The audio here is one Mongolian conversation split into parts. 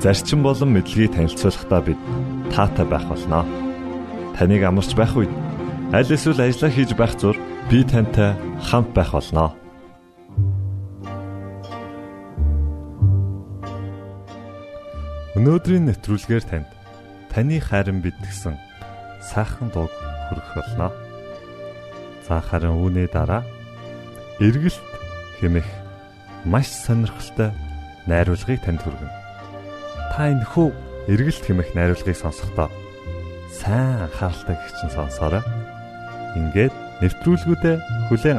зарчим болон мэдлэгийг танилцуулахдаа бид таатай байх болноо. Таныг амарч байх үед аль эсвэл ажиллаа хийж байх зур би тантай хамт байх болноо. Өнөөдрийн нэвтрүүлгээр танд таны хайрын бид гэсэн сайхан дуу хүргэх болноо. За харин үүний дараа эргэлт хэмэх маш сонирхолтой найруулгыг танд хүргэнэ та энэ хүү эргэлт хэмэх найруулгыг сонсохдоо сайн анхааралтай гихчин сонсоорой. Ингээд нэвтрүүлгүүдэд хүлээн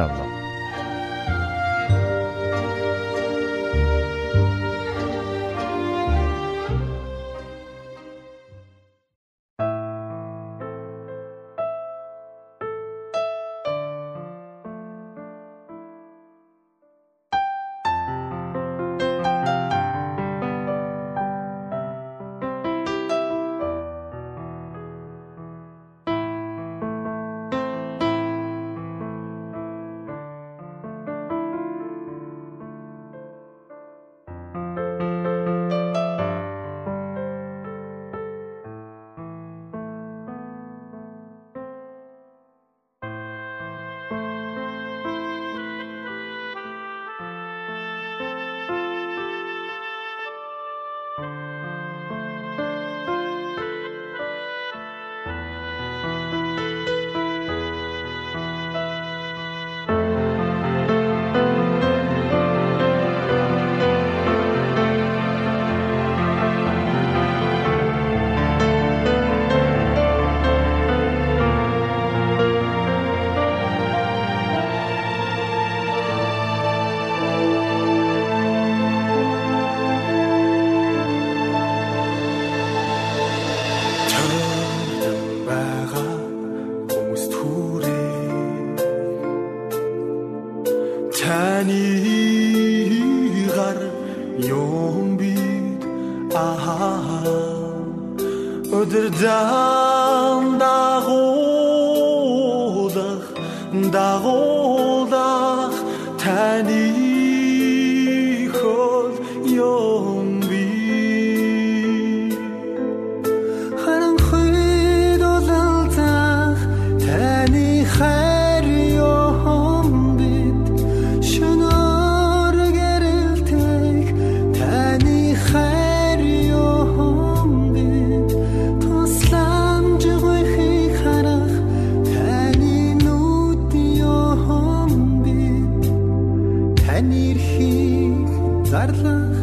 tarda.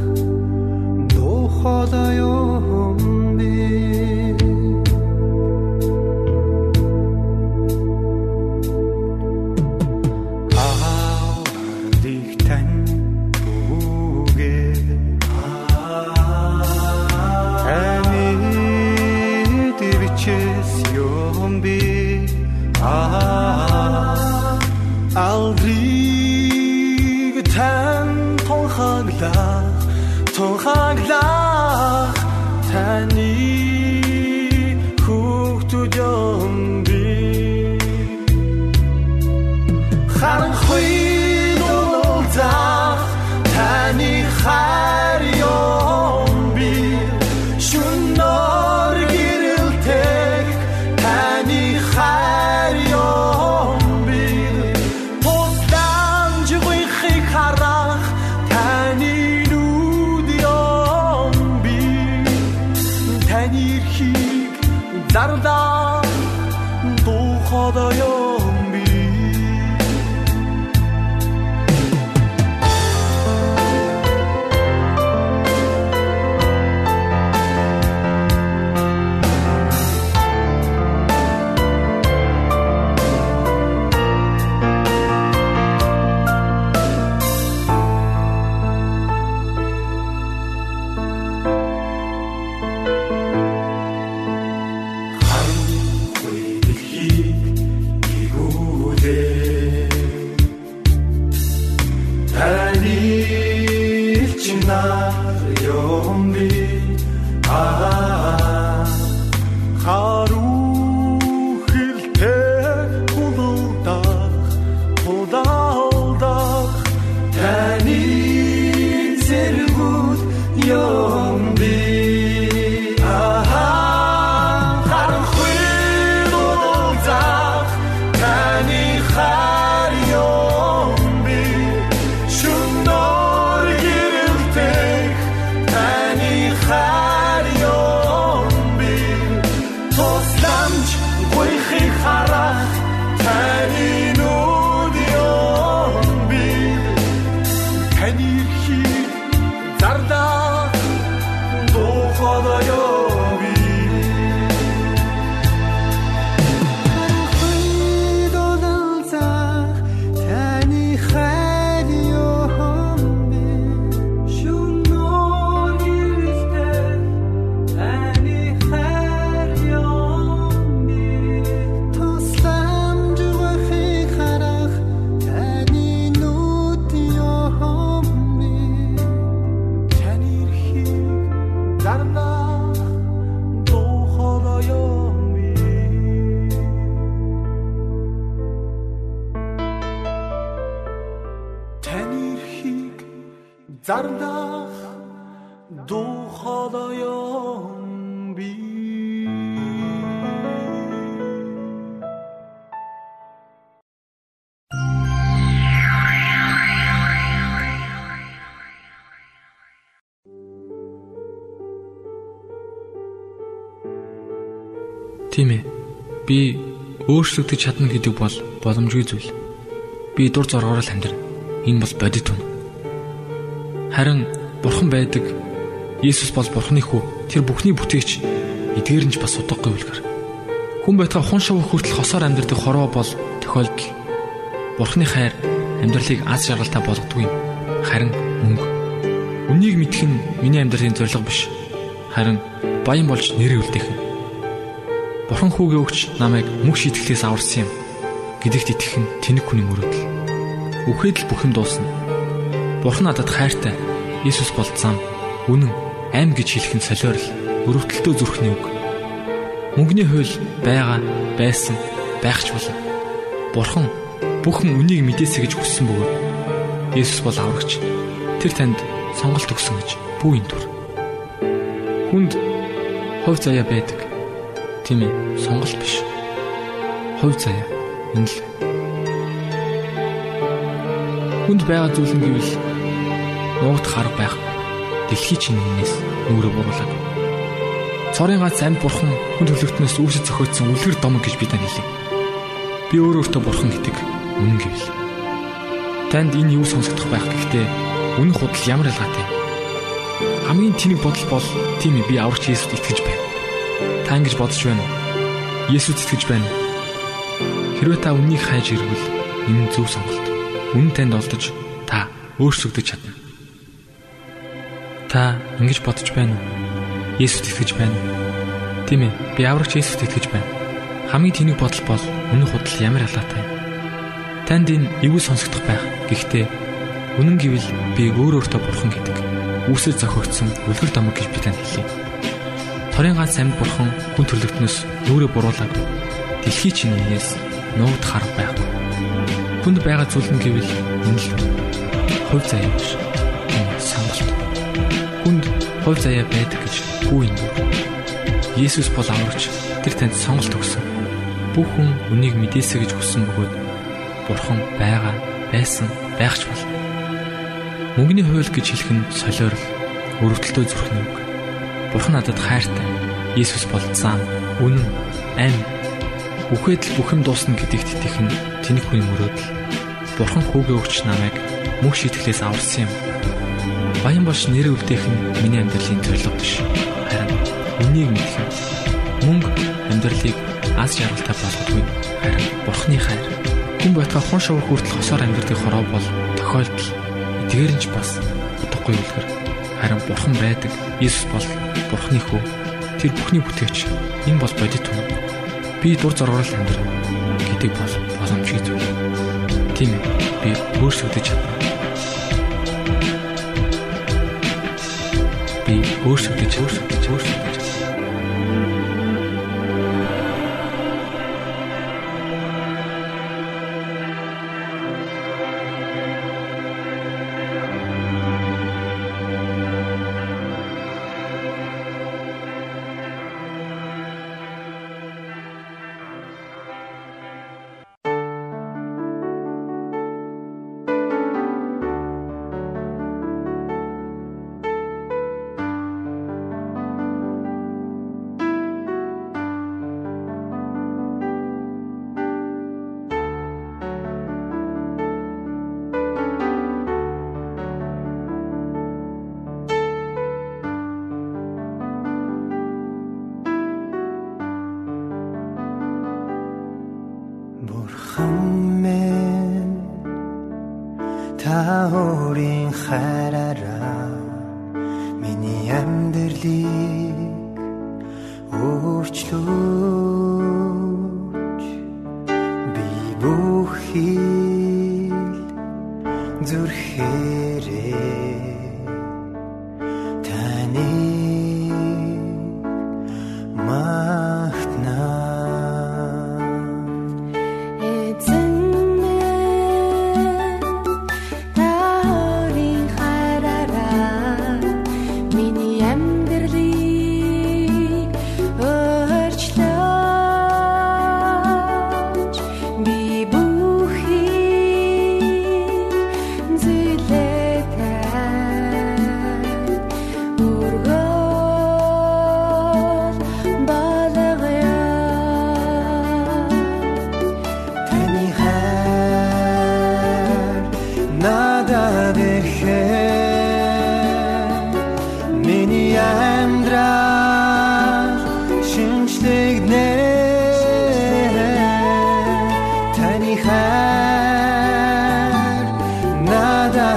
Andi chimna yombi ah Тийм ээ. Би өөрчлөгдөж чадна гэдэг бол боломжгүй зүйл. Би дур зоргоор л амьдрна. Энэ бол бодит хүн. Харин Бурхан байдаг. Есүс бол Бурханы хүү. Тэр бүхний бүтээгч. Эдгээр нь ч бас удахгүй үлгэр. Хүн байтга хун шав хүртэл хосоор амьдрэх хороо бол тохиолдол. Бурханы хайр амьдралыг аз жаргалтай болгодог юм. Харин мөнгө. Үнийг мэдэх нь миний амьдралын зорилго биш. Харин баян болж нэрээ үлдээх нь. Бурхан хүүгээ өгч намайг мөх шийтгэлээс аварсан юм. Гэдэгт итгэх нь тэнэг хүний мөрөөдөл. Үхээд л бүх юм дуусна. Бурхан надад хайртай. Иесус бол зам, үнэн, аим гэж хэлэх нь солиорл, өрөвдөлтөө зүрхний үг. Мөнгөний хууль байгаа, байсан, байх ч болно. Бурхан бүхэн үнийг мэдээсэ гэж хүссэн бөгөөд Иесус бол аврагч. Тэр танд сонголт өгсөн гэж бүү энэ төр. Хүнд хувь заяа байдаг. Тийм ээ, сонголт биш. Хувь заяа энэ л. Хүнд байгаа зүйл нь гэвэл нуугд хараг байх. Дэлхий чинээс нүрэ буруулаг. Цорын гац амьд бурхан хүн төлөвтнөөс үүсэж зохиотсон үлгэр домог гэж бид хэлээ. Би өөрөө өөртөө бурхан гэдэг үнэн гэвэл. Танд энэ юу сонсогдох байх гэхдээ үнэн худал ямар ялгаатай. Хамгийн тэнэг бодол бол тийм ээ би аврагч Есүст итгэж байна. Та ингэж бодож байна уу? Есүст итгэж байна. Хэрвээ та үннийг хайж ирвэл энэ зөв сонголт. Үнэн танд олдож та өөрсөгдөж чадна. Та ингэж бодож байна уу? Есүст итгэж байна. Тийм ээ. Би аврагч Есүст итгэж байна. Хамгийн тэнэг бодол бол үнэн худал ямар ялгаатай. Танд энэ эвгүй сонсогдох байх. Гэхдээ үнэн гэвэл би өөр өөртөө бурхан гэдэг. Үүсэл зохиогдсон үлгэр домог гэж би танд хэлье. Торын ганц амьд бурхан хүн төрлөختнөөс нүрэ буруулаг. Дэлхий чинээс нуугд харах байх. Хүнд байгаа зүйл нь гэвэл энэ л хувь заяа биш. Сонголт хүнд хувь заяа байдаг гэж бүү юм. Есүс бол амарч тэр танд сонголт өгсөн. Бүх хүн үнийг мэдээсэ гэж хүссэн бөгөөд Бурхан байгаа, байсан, байх ч бол. Мөнгөний хууль гэж хэлэх нь солиорл, өрөвдөлтөө зүрхний. Бурхан надад хайртай. Есүс бол зам, үнэн, ам. Үхээд л бүх юм дуусна гэдэгт итгэх нь тэнэг хүний мөрөөдөл. Бурхан хүүгээ өгч намайг мөх шитгэлээс аварсан юм Баян болж нэрээ үлдээх нь миний амьдралын зорилго биш. Харин үнийг мэдэх нь мөнгө амьдралыг аз жаргалтай болгодгүй. Харин Бурхны хайр. Хүн байтга хон шовор хүртэл хосоор амьдрэх хороо бол тохиолдол. Ч бас утгагүй үлгэр. Харин Бурхан байдаг. Иесус бол Бурхны хүү. Тэр бүхний бүтээгч. Энэ бол бодит хүн. Би дур зоргоор амьдрах гэдэг бол боломжгүй зүйл. Тийм ээ. Би өөрсгөдөж чадна би өөрсөлдөж өөрсөлдөж өөрсөлдөж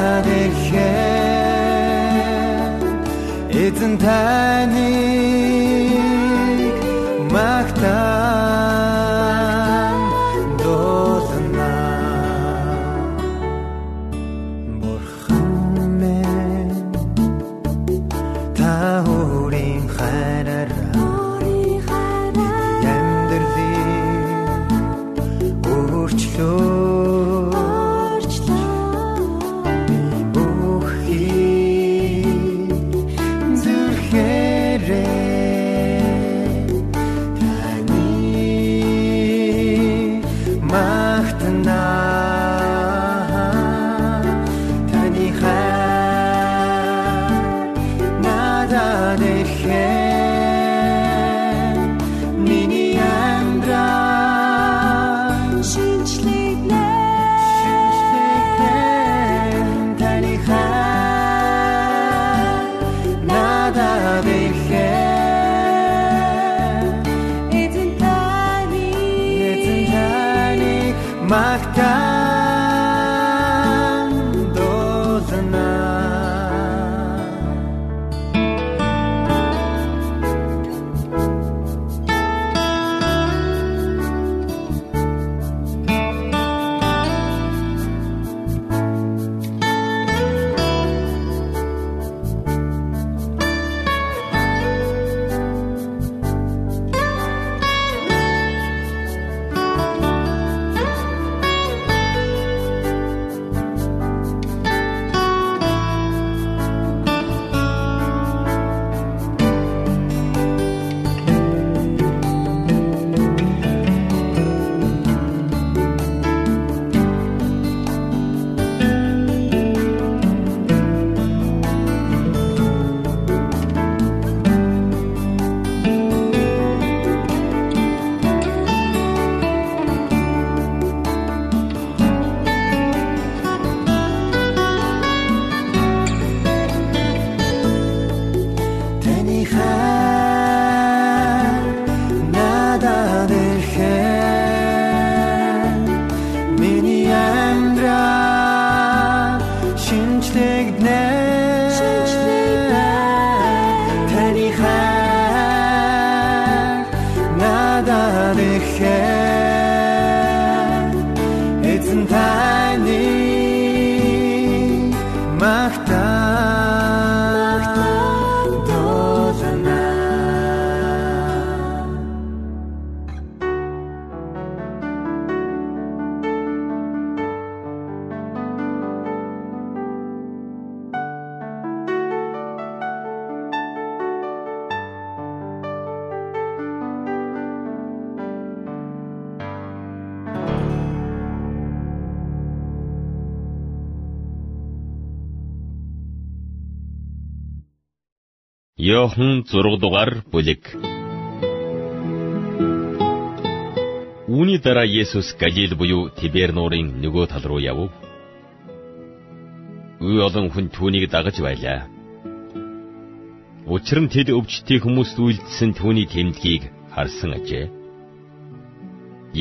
та дэхэ эзэн таны Mach Йохан 6 дугаар бүлэг. Үүний дараа Есүс Галил буюу Тибер нуурын нөгөө тал руу явв. Үе олон хүн түүнийг дагаж байлаа. Учир нь тэд өвчтөе хүмүүст үйлдсэн түүний тэмдгийг харсан ажээ.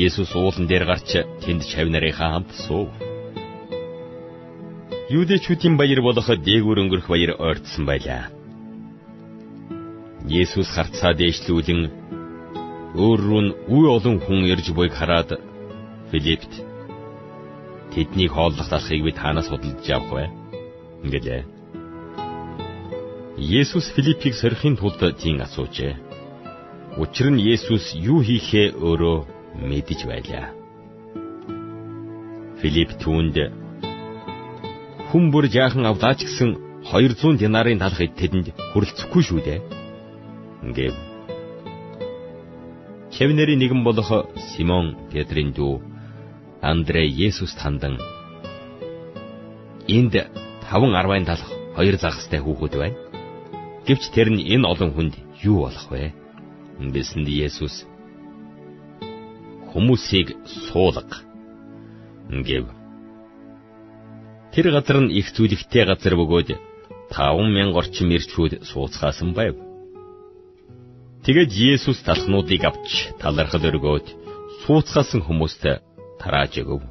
Есүс уулан дээр гарч тэнд шав нарынхаа хамт суув. Юудэчүүдийн баяр болох дээгүүр өнгөрөх баяр ойртсон байлаа. Есүс харцаа дээшлүүлэн өөр рүү нь үе олон хүн ирж буйг хараад Филиппт тэднийг хооллох талхыг би танаас судалж явах бай. Ингэлээ. Есүс Филиппийг сорихын тулд тийм асуужээ. Учир нь Есүс юу хийхээ өөрөө мэдэж байлаа. Филипп түүнд хүн бүр жаахан авлаач гэсэн 200 динарын талхыг тэдэнд хүрэлцэхгүй шүү дээ. Гэв. Чевнэрийн нэгэн болох Симон Петрийн дүү Андрей Есүс тандан энд 5.10-ын талх хоёр загастай хүүхэд байна. Гэвч тэр нь энэ олон хүнд юу болох вэ? Гэсэнд Есүс хүмүүсийг суулга гэв. Тэр газар нь их зүйлэгтэй газар бөгөөд 5000 орчим ирчүүд сууцгаасан байв. Тэгэд Есүс талхнуудыг авч талархал өргөөд сууцгаасан хүмүүст тарааж өгөв.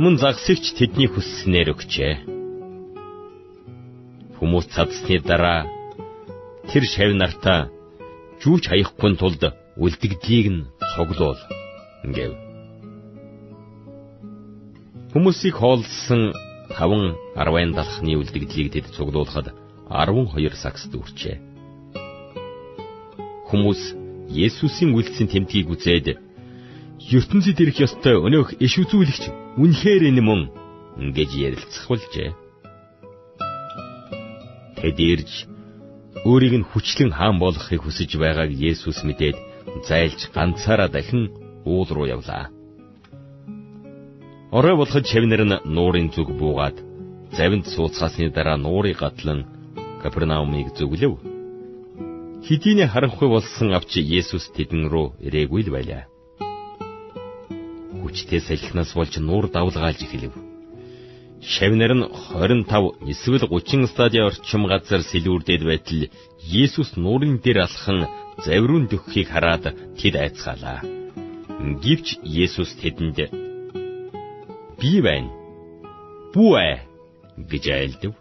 Мөн загсагч тэдний хүсснээр өгчээ. Хүмүүс цадсны дараа тэр шав нартаа жүүч хаяхгүй тулд үлдэгдийг нь цуглуул гэв. Хүмүүсийг хоолсон 5 10 далхны үлдэгдлийг тэд цуглуулхад 12 сакс дүүрчээ. Хүмүүс Есүсийн үлдсэн тэмдгийг үзээд ертөнцид ирэх ёстой өнөөх иш үзүүлэгч үнэхээр энэ мөн гэж ярилцахулжээ. Тэд ирж өөрийг нь хүчлэн хаан болгохыг хүсэж байгааг Есүс мэдээд зайлж ганцаараа дахин уул руу явлаа. Орой болоход чавнэр нь нуурын зүг буугаад завинд сууцгаасны дараа нуурыг гатлан Капернаумыг зөвлөв. Хэдийнэ харанхуй болсон авч Есүс тэдэн рүү ирээгүй л байлаа. Хүчтэй салхинаас болж нуур давлгаалж эхэлв. Шавнар нь 25 эсвэл 30 стадиа орчим газар сэлүүрдээд байтал Есүс нуурын дээр алхан завирун дөххийг хараад тэд айцгаалаа. Гівч Есүс тэдэнд би байна. Бүү ээ гэж айлдав.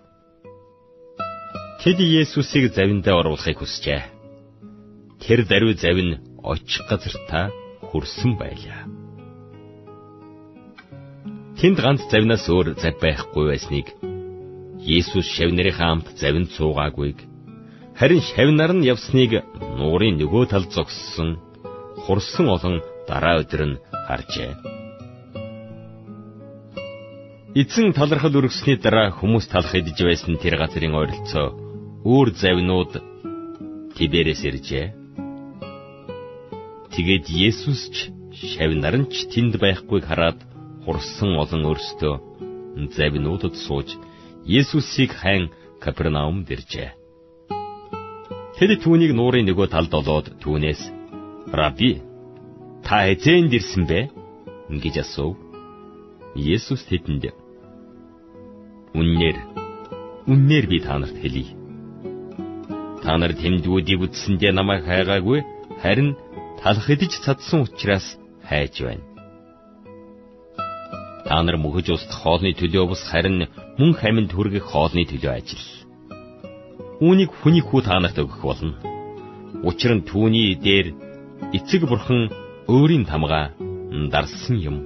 Тэд Есүсийг завиндаа оруулахыг хүсжээ. Тэр даруй завин очих газартаа хүрсэн байлаа. Тэнд ганц завнаас өөр зав байхгүй байсныг Есүс шавнырийнхаа амт завинд суугаагүйг Харин шавнар нь явсныг нуурын нөгөө тал зогссон хурсан олон дараа өдөр нь харжээ. Эзэн талархал өргөсний дараа хүмүүс талах идэж байсан тэр газрын ойролцоо өөр завинууд Тиберээс иржээ. Тэгээд Есүс ч шавнар нь ч тэнд байхгүйг хараад хурсан олон өрстөө завинуудад сууж Есүсийг хайн Капернаумд иржээ. Тэд түүнийг нуурын нөгөө талд олоод түүнээс "Раби, та эзэнд ирсэн бэ?" гэж асуув. Есүс тэдэнд "Үннээр, үннээр би та нарт хэлье. Та нар тэмдгүүдийг үтсэндээ намайг хайгаагүй, харин талах идэж цадсан учраас хайж байна. Та нар мөхөж устдах хоолны төлөө бус харин мөн хаминд хүргэх хоолны төлөө ажил. Үүнийг хүний хүү та нарт өгөх болно. Учир нь түүний дээр эцэг бурхан өөрийн тамгаа дарсан юм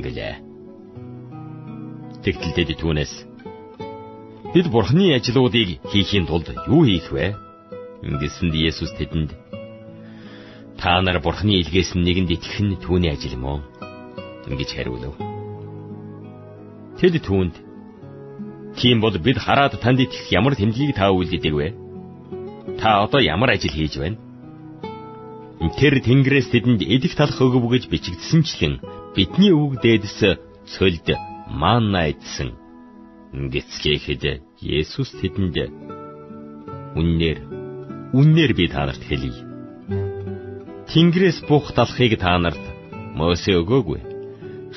гэлээ. Тэгтэлдээд түүнээс бид бурханы ажлуудыг хийхийн тулд юу хийх вэ? Ингэсэнд Есүс тэдэнд та нар бурханы илгээс нэгэнд итгэх нь түүний ажил уу? гэж хариулв. Тэд түүнд Тийм бол бид хараад танд итгэх ямар тэмдгийг та үйлддэг вэ? Та одоо ямар ажил хийж байна? Тэр Тэнгэрээс тэдэнд идэх талах өгөв гэж бичигдсэнчлэн бидний өвөг дээдэс цөлд манна идсэн. Гэцгээхэд Есүс тэдэнд Үннээр үннээр би та нарт хэлье. Тэнгэрээс буух талхыг та нарт Мосе өгөөгүй.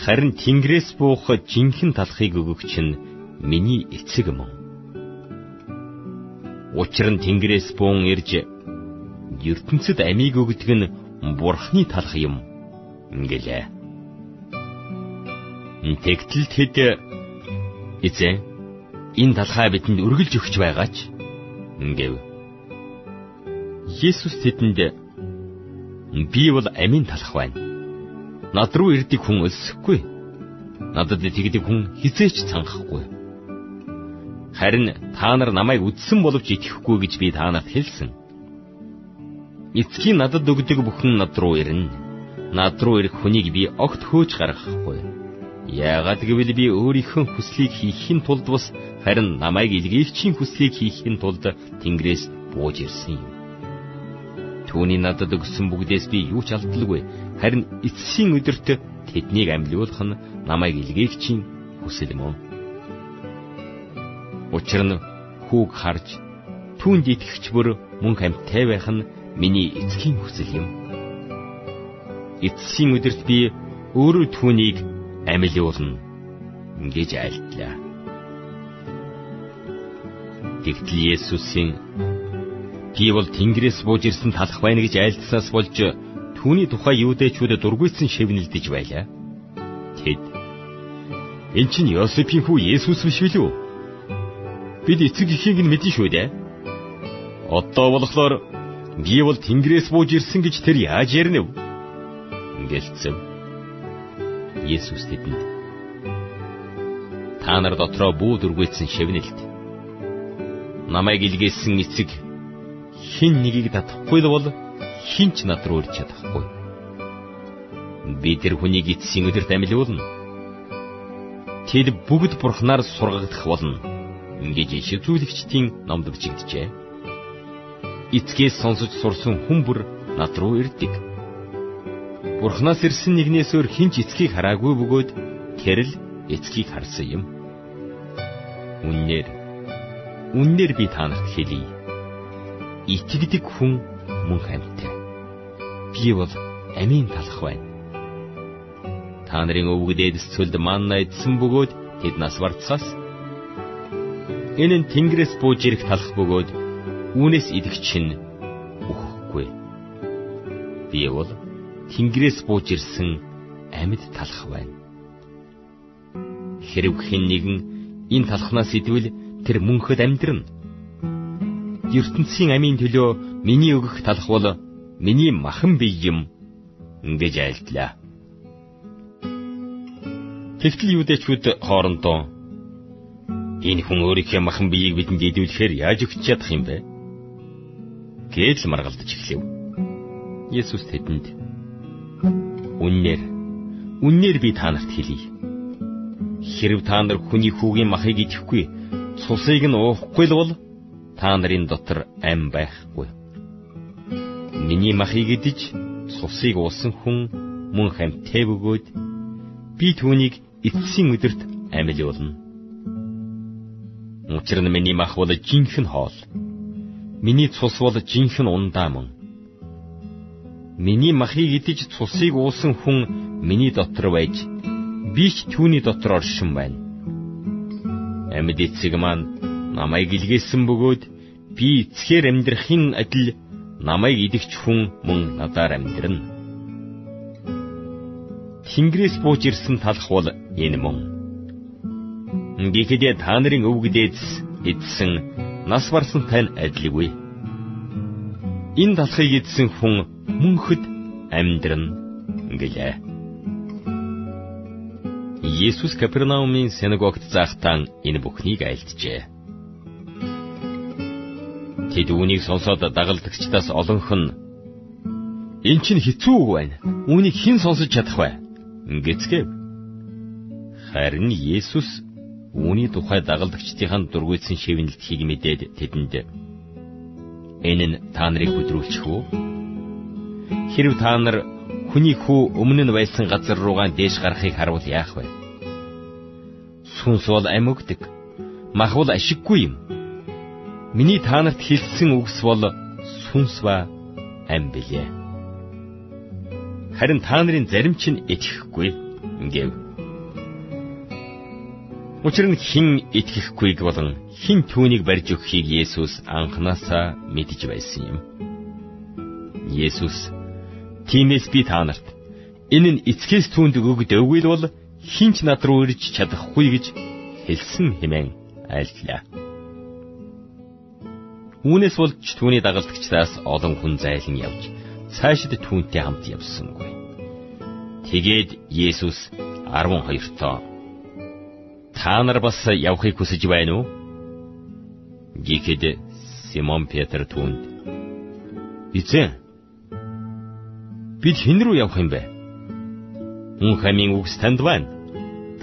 Харин Тэнгэрээс буух жинхэнэ талхыг өгөгч нь миний эцэг мөн. Учир нь Тэнгэрээс буун ирж ертөнцид амийг өгдөг нь Бурхны талх юм ингэлээ. Тэгтэл тэд эзэн энэ талхаа бидэнд үргэлж өгч байгаач ингээв. Есүс тэдэнд Би бол амийн талах байна. Над руу ирдэг хүн өлсөхгүй. Надад тэгдэг хүн хизээч цангахгүй. Харин та нар намайг үдсэн боловч итгэхгүй гэж би та нарт хэлсэн. Эцгийн надад өгдөг бүхэн над руу ирнэ. Над руу ирэх хүнийг би огт хөөж гаргахгүй. Яагаад гэвэл би өөрийнхөө хүслийг хийхийн тулд бас харин намайг илгээгчийн хүслийг хийхийн тулд Тэнгэрээс бууж ирсэн юм. Түүний надад өгсөн бүгдээс би юу ч алдалгүй. Харин эцсийн өдөрт тэднийг амьлуулах нь намайг илгээгчийн хүсэл мөн. Учир нь хүүг харж түүнд итгэгч бүр мөн хамттай байх нь миний эцгийн хүсэл юм. Эцсийн өдөрт би өөрөө түүнийг амьлуулна гэж айлтлаа. Тэгтэл Есүсийн Би бол Тэнгэрээс бууж ирсэн талах байна гэж айлтсаас болж түүний тухай юудэчүүд дургуйсан шивнэлдэж байлаа. Тэд Эн чинь Йосефийн хүү Есүс биш билүү? Бид эцэг эхийг нь мэдэн шүү дээ. Одоо болохоор би бол Тэнгэрээс бууж ирсэн гэж тэр яаж ярина вэ? Ингэлцэв. Есүс тэдэнд Та нар дотроо бүү дургуйсан шивнэлт. Намайг илгээсэн эцэг хин нэгийг татахгүй л бол хинч над руу ирж чадахгүй. Би тэр хүнийг эцсийн өдөрт амьлуулна. Тэд бүгд бурхнаар сургагдах болно. Ингэж шигзүүлэгчдийн номд бичигдэжээ. Эцгээс сонсож сурсан хүн бүр над руу ирдэг. Бурхнаас ирсэн нэгнээс өөр хинч эцгийг хараагүй бөгөөд тэр л эцгийг харсан юм. Үннээр үннээр би та нарт хэлье итгэдэг хүн мөн хамттай. Би бол амийн талах байна. Та нарын өвгд эдсцэлд манна идсэн бөгөөд тэд нас барцаас энэ нь Тэнгэрээс бууж ирэх талах бөгөөд үүнээс идэх чинь үхэхгүй. Би бол Тэнгэрээс бууж ирсэн амьд талах байна. Хэрв хэн нэгэн энэ талхнаас идвэл тэр мөнхөд амьдрна ертөнцийн амийн төлөө миний өгөх талах бол миний махан бие юм ингэж айлтлаа. Тэгтэл юудэчүүд хоорондоо энэ хүн өөрийнхөө махан биеийг бидэнд идүүлэхээр яаж өгч чадах юм бэ? гэж маргалдаж эхлэв. Есүс тэдэнд Үннээр үннээр би та нарт хэлье. Хэрв та нар хүний хүүгийн махыг идэхгүй цусыг нь уухгүй л бол та нарын дотор ам байхгүй. Миний махыг идэж цусыг уусан хүн мөн хамтээ бөгөөд би түүнийг эцсийн өдөрт амьлуулна. Учир нь миний мах бол жинхэнэ хоол. Миний цус бол жинхэнэ ундаа мөн. Миний махыг идэж цусыг уусан хүн миний дотор байж би ч түүний дотор оршин байна. Амьд эцэг маань намайг илгээсэн бөгөөд би эцгээр амьдрахын адил намайг идэгч хүн мөн надаар амьдрна. Тэнгэрээс бууж ирсэн талх бол энэ мөн. Гэхдээ та нарын өвгдөөс эдсэн нас барсан тань адилгүй. Энэ талхыг эдсэн хүн мөнхөд амьдрна гэлээ. Есүс Капернаумын синагогт заахтаа энэ бүхнийг айлтжээ. Тэд үүнийг сонсоод дагалдагчдаас олонх нь Эн чинь хэцүү үг байна. Үүнийг хэн сонсож чадах вэ? гэцгээв. Харин Есүс үүний тухай дагалдагчдын дургуйсан шивнэлтхийг мэдээд тэдэнд энэ нь та нарыг хөдрүүлчих үү? Хэрв та нар хүний хүү өмнө нь байсан газар руугаа дээш гарахыг харуул яах вэ? Сүнс бол амьгдаг. Мах бол ашиггүй юм. Миний та нарт хэлсэн үгс бол сүнс ба ам билээ. Харин та нарын зарим чинь итгэхгүй гэв. Учир нь хэн итгэхгүйг болон хэн түүнийг барьж өгөхийг Есүс анханасаа мэдж байсан юм. Есүс тиймээс би та нарт энэ нь эцгээс түүнд өгөгдөөгүй л бол хинч над руу ирж чадахгүй гэж хэлсэн хэмээн айлтлаа. Үүнээс болж түүний дагалдагчдаас олон хүн зайлан явж цаашид түүнтэй хамт явсангүй. Тэгээд Есүс 12-тоо Та нар бас явахыг хүсэж байна уу? Гэхэд Симон Петр түүнд Эзэн бид хэн рүү явах юм бэ? Хүн хамийн үгс танд байна.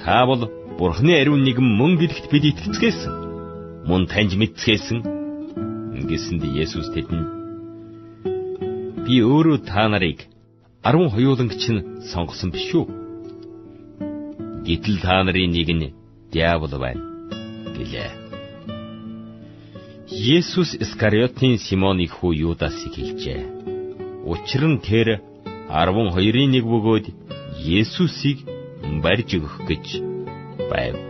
Та бол Бурхны ариун нэгэн мөн гэдэгт бид итгэцгээсэн. Мөн таньж мэдцгээсэн гэсэнд Есүс тэдэнд би өөрөө та нарыг 10 хоёуланг чинь сонгосон биш үү? Гэтэл та нарын нэг нь диавол байна гэлээ. Есүс Искариотын Симоны хүү Юдасыг хэлжээ. Учир нь тэр 12-ын нэг бөгөөд Есүсийг барьж өгөх гэж байв.